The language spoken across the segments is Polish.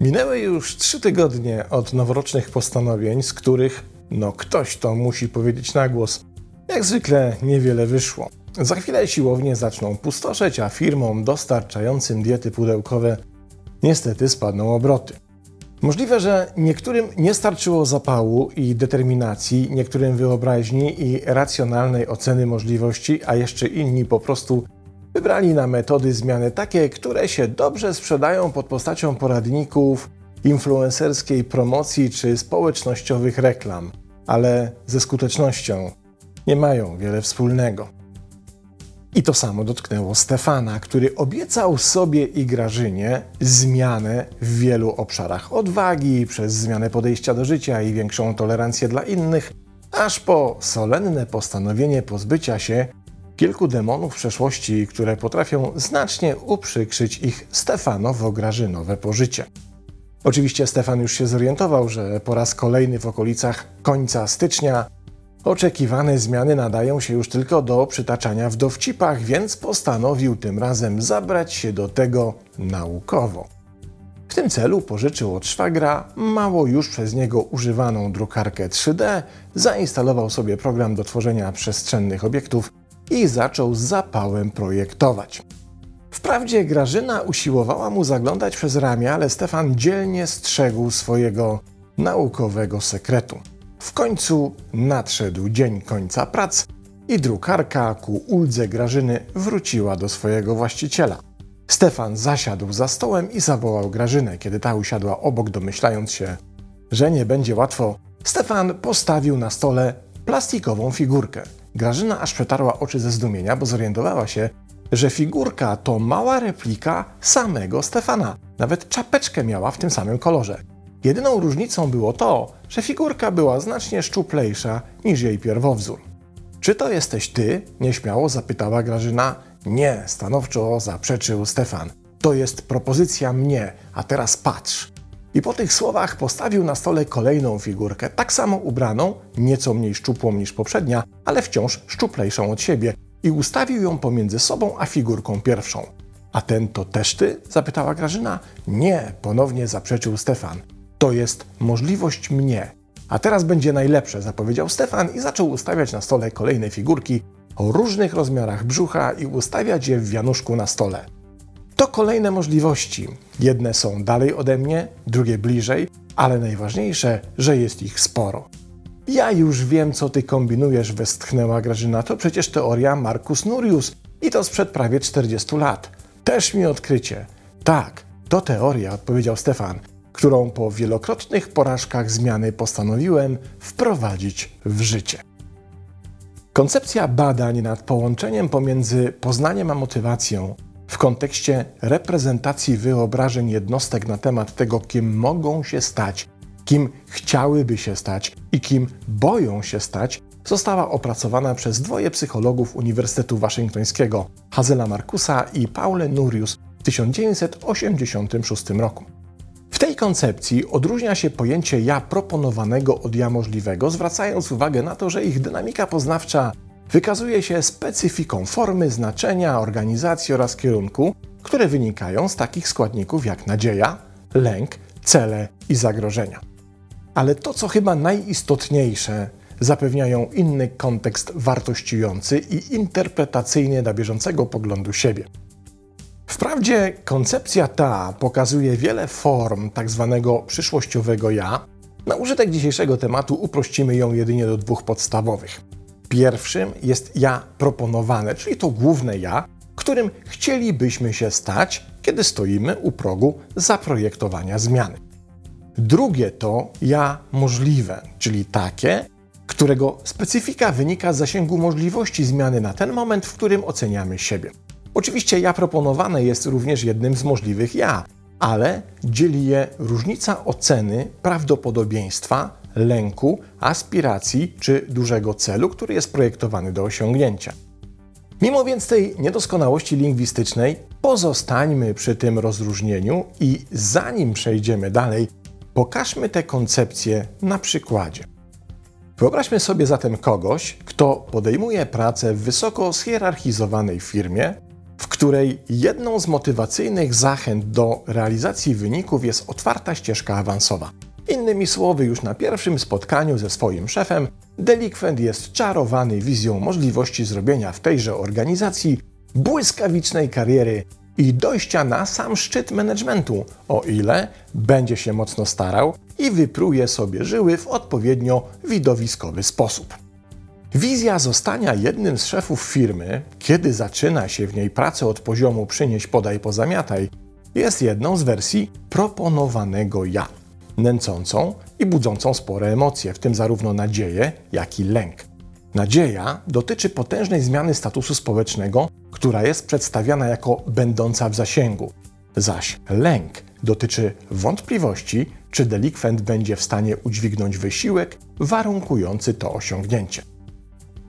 Minęły już trzy tygodnie od noworocznych postanowień, z których, no ktoś to musi powiedzieć na głos, jak zwykle niewiele wyszło. Za chwilę siłownie zaczną pustoszeć, a firmom dostarczającym diety pudełkowe niestety spadną obroty. Możliwe, że niektórym nie starczyło zapału i determinacji, niektórym wyobraźni i racjonalnej oceny możliwości, a jeszcze inni po prostu wybrali na metody zmiany takie, które się dobrze sprzedają pod postacią poradników, influencerskiej promocji czy społecznościowych reklam, ale ze skutecznością nie mają wiele wspólnego. I to samo dotknęło Stefana, który obiecał sobie i Grażynie zmianę w wielu obszarach odwagi, przez zmianę podejścia do życia i większą tolerancję dla innych, aż po solenne postanowienie pozbycia się kilku demonów przeszłości, które potrafią znacznie uprzykrzyć ich Stefanowo-Grażynowe pożycie. Oczywiście Stefan już się zorientował, że po raz kolejny w okolicach końca stycznia Oczekiwane zmiany nadają się już tylko do przytaczania w dowcipach, więc postanowił tym razem zabrać się do tego naukowo. W tym celu pożyczył od szwagra mało już przez niego używaną drukarkę 3D, zainstalował sobie program do tworzenia przestrzennych obiektów i zaczął z zapałem projektować. Wprawdzie Grażyna usiłowała mu zaglądać przez ramię, ale Stefan dzielnie strzegł swojego naukowego sekretu. W końcu nadszedł dzień końca prac i drukarka ku uldze Grażyny wróciła do swojego właściciela. Stefan zasiadł za stołem i zawołał Grażynę, kiedy ta usiadła obok, domyślając się, że nie będzie łatwo. Stefan postawił na stole plastikową figurkę. Grażyna aż przetarła oczy ze zdumienia, bo zorientowała się, że figurka to mała replika samego Stefana. Nawet czapeczkę miała w tym samym kolorze. Jedyną różnicą było to, że figurka była znacznie szczuplejsza niż jej pierwowzór. Czy to jesteś ty? nieśmiało zapytała Grażyna. Nie, stanowczo zaprzeczył Stefan. To jest propozycja mnie, a teraz patrz. I po tych słowach postawił na stole kolejną figurkę, tak samo ubraną, nieco mniej szczupłą niż poprzednia, ale wciąż szczuplejszą od siebie, i ustawił ją pomiędzy sobą a figurką pierwszą. A ten to też ty? zapytała Grażyna. Nie, ponownie zaprzeczył Stefan. To jest możliwość mnie. A teraz będzie najlepsze, zapowiedział Stefan i zaczął ustawiać na stole kolejne figurki o różnych rozmiarach brzucha i ustawiać je w wianuszku na stole. To kolejne możliwości. Jedne są dalej ode mnie, drugie bliżej, ale najważniejsze, że jest ich sporo. Ja już wiem, co ty kombinujesz, westchnęła Grażyna. To przecież teoria Marcus Nurius i to sprzed prawie 40 lat. Też mi odkrycie. Tak, to teoria, odpowiedział Stefan którą po wielokrotnych porażkach zmiany postanowiłem wprowadzić w życie. Koncepcja badań nad połączeniem pomiędzy poznaniem a motywacją w kontekście reprezentacji wyobrażeń jednostek na temat tego, kim mogą się stać, kim chciałyby się stać i kim boją się stać, została opracowana przez dwoje psychologów Uniwersytetu Waszyngtońskiego, Hazela Markusa i Paule Nurius w 1986 roku. W tej koncepcji odróżnia się pojęcie ja proponowanego od ja możliwego, zwracając uwagę na to, że ich dynamika poznawcza wykazuje się specyfiką formy, znaczenia, organizacji oraz kierunku, które wynikają z takich składników jak nadzieja, lęk, cele i zagrożenia. Ale to, co chyba najistotniejsze, zapewniają inny kontekst wartościujący i interpretacyjny dla bieżącego poglądu siebie. Wprawdzie koncepcja ta pokazuje wiele form tak zwanego przyszłościowego ja. Na użytek dzisiejszego tematu uprościmy ją jedynie do dwóch podstawowych. Pierwszym jest ja proponowane, czyli to główne ja, którym chcielibyśmy się stać, kiedy stoimy u progu zaprojektowania zmiany. Drugie to ja możliwe, czyli takie, którego specyfika wynika z zasięgu możliwości zmiany na ten moment, w którym oceniamy siebie. Oczywiście ja proponowane jest również jednym z możliwych ja, ale dzieli je różnica oceny prawdopodobieństwa, lęku, aspiracji czy dużego celu, który jest projektowany do osiągnięcia. Mimo więc tej niedoskonałości lingwistycznej, pozostańmy przy tym rozróżnieniu i zanim przejdziemy dalej, pokażmy tę koncepcję na przykładzie. Wyobraźmy sobie zatem kogoś, kto podejmuje pracę w wysoko schierarchizowanej firmie, której jedną z motywacyjnych zachęt do realizacji wyników jest otwarta ścieżka awansowa. Innymi słowy, już na pierwszym spotkaniu ze swoim szefem, delikwent jest czarowany wizją możliwości zrobienia w tejże organizacji błyskawicznej kariery i dojścia na sam szczyt managementu, o ile będzie się mocno starał i wypruje sobie żyły w odpowiednio widowiskowy sposób. Wizja zostania jednym z szefów firmy, kiedy zaczyna się w niej pracę od poziomu przynieś, podaj, pozamiataj, jest jedną z wersji proponowanego ja, nęcącą i budzącą spore emocje, w tym zarówno nadzieję, jak i lęk. Nadzieja dotyczy potężnej zmiany statusu społecznego, która jest przedstawiana jako będąca w zasięgu, zaś lęk dotyczy wątpliwości, czy delikwent będzie w stanie udźwignąć wysiłek warunkujący to osiągnięcie.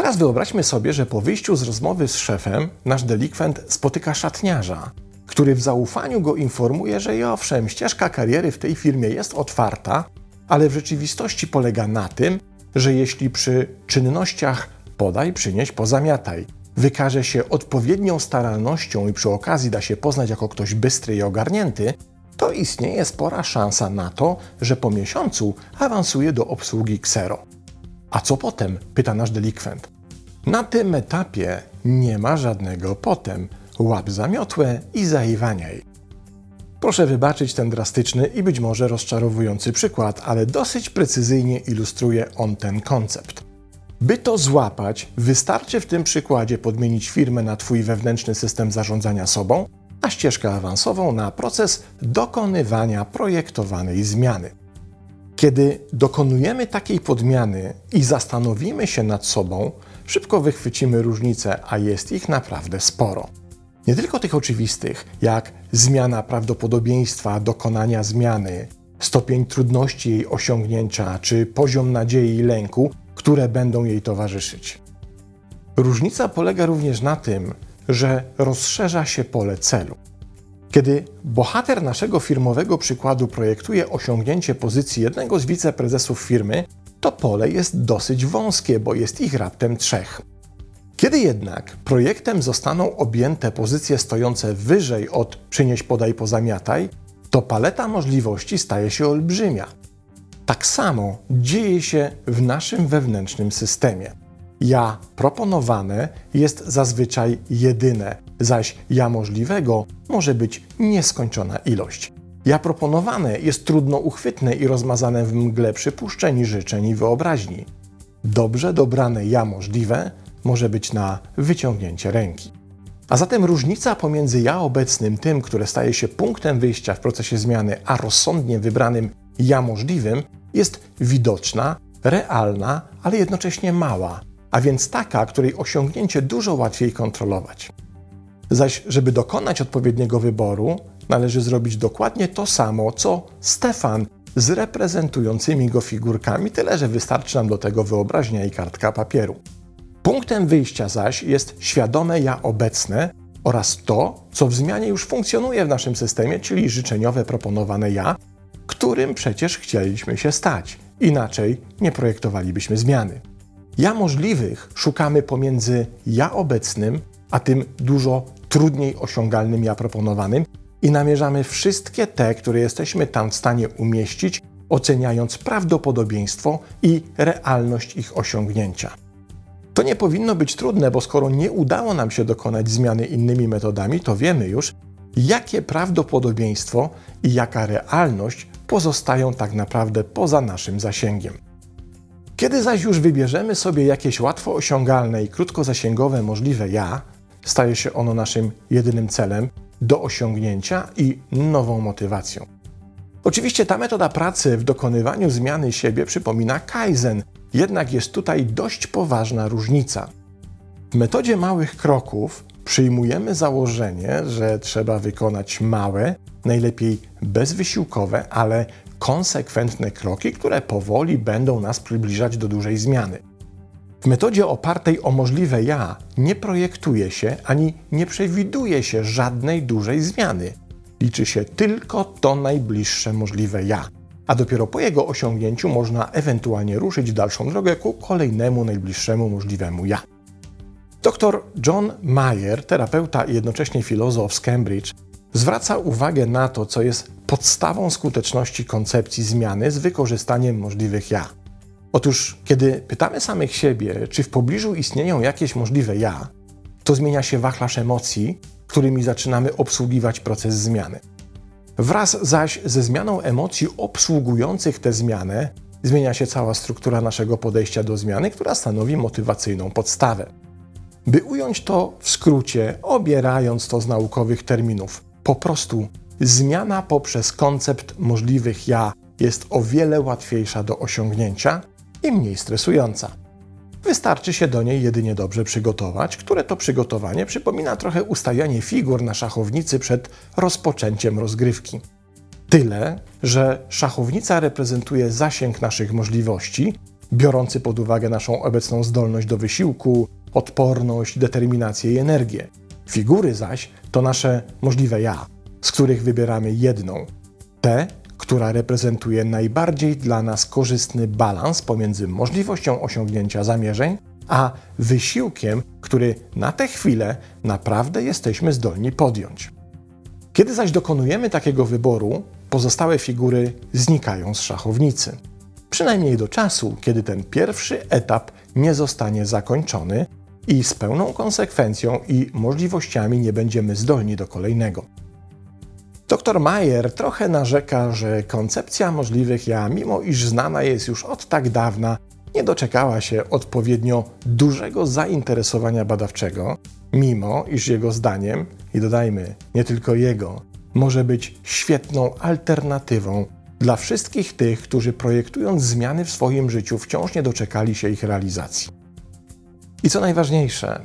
Teraz wyobraźmy sobie, że po wyjściu z rozmowy z szefem nasz delikwent spotyka szatniarza, który w zaufaniu go informuje, że i owszem, ścieżka kariery w tej firmie jest otwarta, ale w rzeczywistości polega na tym, że jeśli przy czynnościach podaj, przynieś, pozamiataj, wykaże się odpowiednią staralnością i przy okazji da się poznać jako ktoś bystry i ogarnięty, to istnieje spora szansa na to, że po miesiącu awansuje do obsługi Xero. A co potem? pyta nasz delikwent. Na tym etapie nie ma żadnego potem. Łap zamiotłe i zaiwaniaj. Proszę wybaczyć ten drastyczny i być może rozczarowujący przykład, ale dosyć precyzyjnie ilustruje on ten koncept. By to złapać, wystarczy w tym przykładzie podmienić firmę na Twój wewnętrzny system zarządzania sobą, a ścieżkę awansową na proces dokonywania projektowanej zmiany. Kiedy dokonujemy takiej podmiany i zastanowimy się nad sobą, szybko wychwycimy różnice, a jest ich naprawdę sporo. Nie tylko tych oczywistych, jak zmiana prawdopodobieństwa dokonania zmiany, stopień trudności jej osiągnięcia czy poziom nadziei i lęku, które będą jej towarzyszyć. Różnica polega również na tym, że rozszerza się pole celu. Kiedy bohater naszego firmowego przykładu projektuje osiągnięcie pozycji jednego z wiceprezesów firmy, to pole jest dosyć wąskie, bo jest ich raptem trzech. Kiedy jednak projektem zostaną objęte pozycje stojące wyżej od przynieś, podaj, pozamiataj, to paleta możliwości staje się olbrzymia. Tak samo dzieje się w naszym wewnętrznym systemie. Ja proponowane jest zazwyczaj jedyne, zaś ja możliwego może być nieskończona ilość. Ja proponowane jest trudno uchwytne i rozmazane w mgle przypuszczeń, życzeń i wyobraźni. Dobrze dobrane ja możliwe może być na wyciągnięcie ręki. A zatem różnica pomiędzy ja obecnym, tym, które staje się punktem wyjścia w procesie zmiany, a rozsądnie wybranym ja możliwym, jest widoczna, realna, ale jednocześnie mała, a więc taka, której osiągnięcie dużo łatwiej kontrolować. Zaś, żeby dokonać odpowiedniego wyboru, należy zrobić dokładnie to samo, co Stefan z reprezentującymi go figurkami, tyle że wystarczy nam do tego wyobraźnia i kartka papieru. Punktem wyjścia zaś jest świadome ja obecne oraz to, co w zmianie już funkcjonuje w naszym systemie, czyli życzeniowe proponowane ja, którym przecież chcieliśmy się stać. Inaczej nie projektowalibyśmy zmiany. Ja możliwych szukamy pomiędzy ja obecnym, a tym dużo trudniej osiągalnym ja proponowanym i namierzamy wszystkie te, które jesteśmy tam w stanie umieścić, oceniając prawdopodobieństwo i realność ich osiągnięcia. To nie powinno być trudne, bo skoro nie udało nam się dokonać zmiany innymi metodami, to wiemy już, jakie prawdopodobieństwo i jaka realność pozostają tak naprawdę poza naszym zasięgiem. Kiedy zaś już wybierzemy sobie jakieś łatwo osiągalne i krótkozasięgowe możliwe ja, staje się ono naszym jedynym celem do osiągnięcia i nową motywacją. Oczywiście ta metoda pracy w dokonywaniu zmiany siebie przypomina Kaizen, jednak jest tutaj dość poważna różnica. W metodzie małych kroków przyjmujemy założenie, że trzeba wykonać małe, najlepiej bezwysiłkowe, ale konsekwentne kroki, które powoli będą nas przybliżać do dużej zmiany. W metodzie opartej o możliwe ja nie projektuje się ani nie przewiduje się żadnej dużej zmiany. Liczy się tylko to najbliższe możliwe ja, a dopiero po jego osiągnięciu można ewentualnie ruszyć dalszą drogę ku kolejnemu najbliższemu możliwemu ja. Dr John Mayer, terapeuta i jednocześnie filozof z Cambridge, zwraca uwagę na to, co jest podstawą skuteczności koncepcji zmiany z wykorzystaniem możliwych ja. Otóż, kiedy pytamy samych siebie, czy w pobliżu istnieją jakieś możliwe ja, to zmienia się wachlarz emocji, którymi zaczynamy obsługiwać proces zmiany. Wraz zaś ze zmianą emocji obsługujących tę zmianę, zmienia się cała struktura naszego podejścia do zmiany, która stanowi motywacyjną podstawę. By ująć to w skrócie, obierając to z naukowych terminów, po prostu zmiana poprzez koncept możliwych ja jest o wiele łatwiejsza do osiągnięcia i mniej stresująca. Wystarczy się do niej jedynie dobrze przygotować, które to przygotowanie przypomina trochę ustawianie figur na szachownicy przed rozpoczęciem rozgrywki. Tyle, że szachownica reprezentuje zasięg naszych możliwości, biorący pod uwagę naszą obecną zdolność do wysiłku, odporność, determinację i energię. Figury zaś to nasze możliwe ja, z których wybieramy jedną, tę, która reprezentuje najbardziej dla nas korzystny balans pomiędzy możliwością osiągnięcia zamierzeń, a wysiłkiem, który na tę chwilę naprawdę jesteśmy zdolni podjąć. Kiedy zaś dokonujemy takiego wyboru, pozostałe figury znikają z szachownicy. Przynajmniej do czasu, kiedy ten pierwszy etap nie zostanie zakończony i z pełną konsekwencją i możliwościami nie będziemy zdolni do kolejnego. Dr Mayer trochę narzeka, że koncepcja możliwych ja, mimo iż znana jest już od tak dawna, nie doczekała się odpowiednio dużego zainteresowania badawczego, mimo iż jego zdaniem, i dodajmy, nie tylko jego, może być świetną alternatywą dla wszystkich tych, którzy projektując zmiany w swoim życiu wciąż nie doczekali się ich realizacji. I co najważniejsze,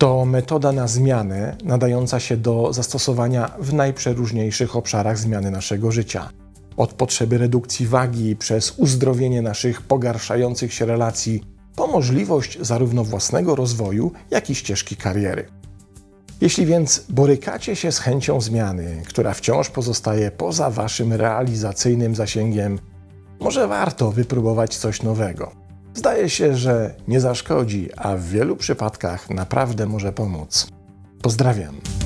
to metoda na zmianę nadająca się do zastosowania w najprzeróżniejszych obszarach zmiany naszego życia. Od potrzeby redukcji wagi przez uzdrowienie naszych pogarszających się relacji, po możliwość zarówno własnego rozwoju, jak i ścieżki kariery. Jeśli więc borykacie się z chęcią zmiany, która wciąż pozostaje poza waszym realizacyjnym zasięgiem, może warto wypróbować coś nowego. Zdaje się, że nie zaszkodzi, a w wielu przypadkach naprawdę może pomóc. Pozdrawiam.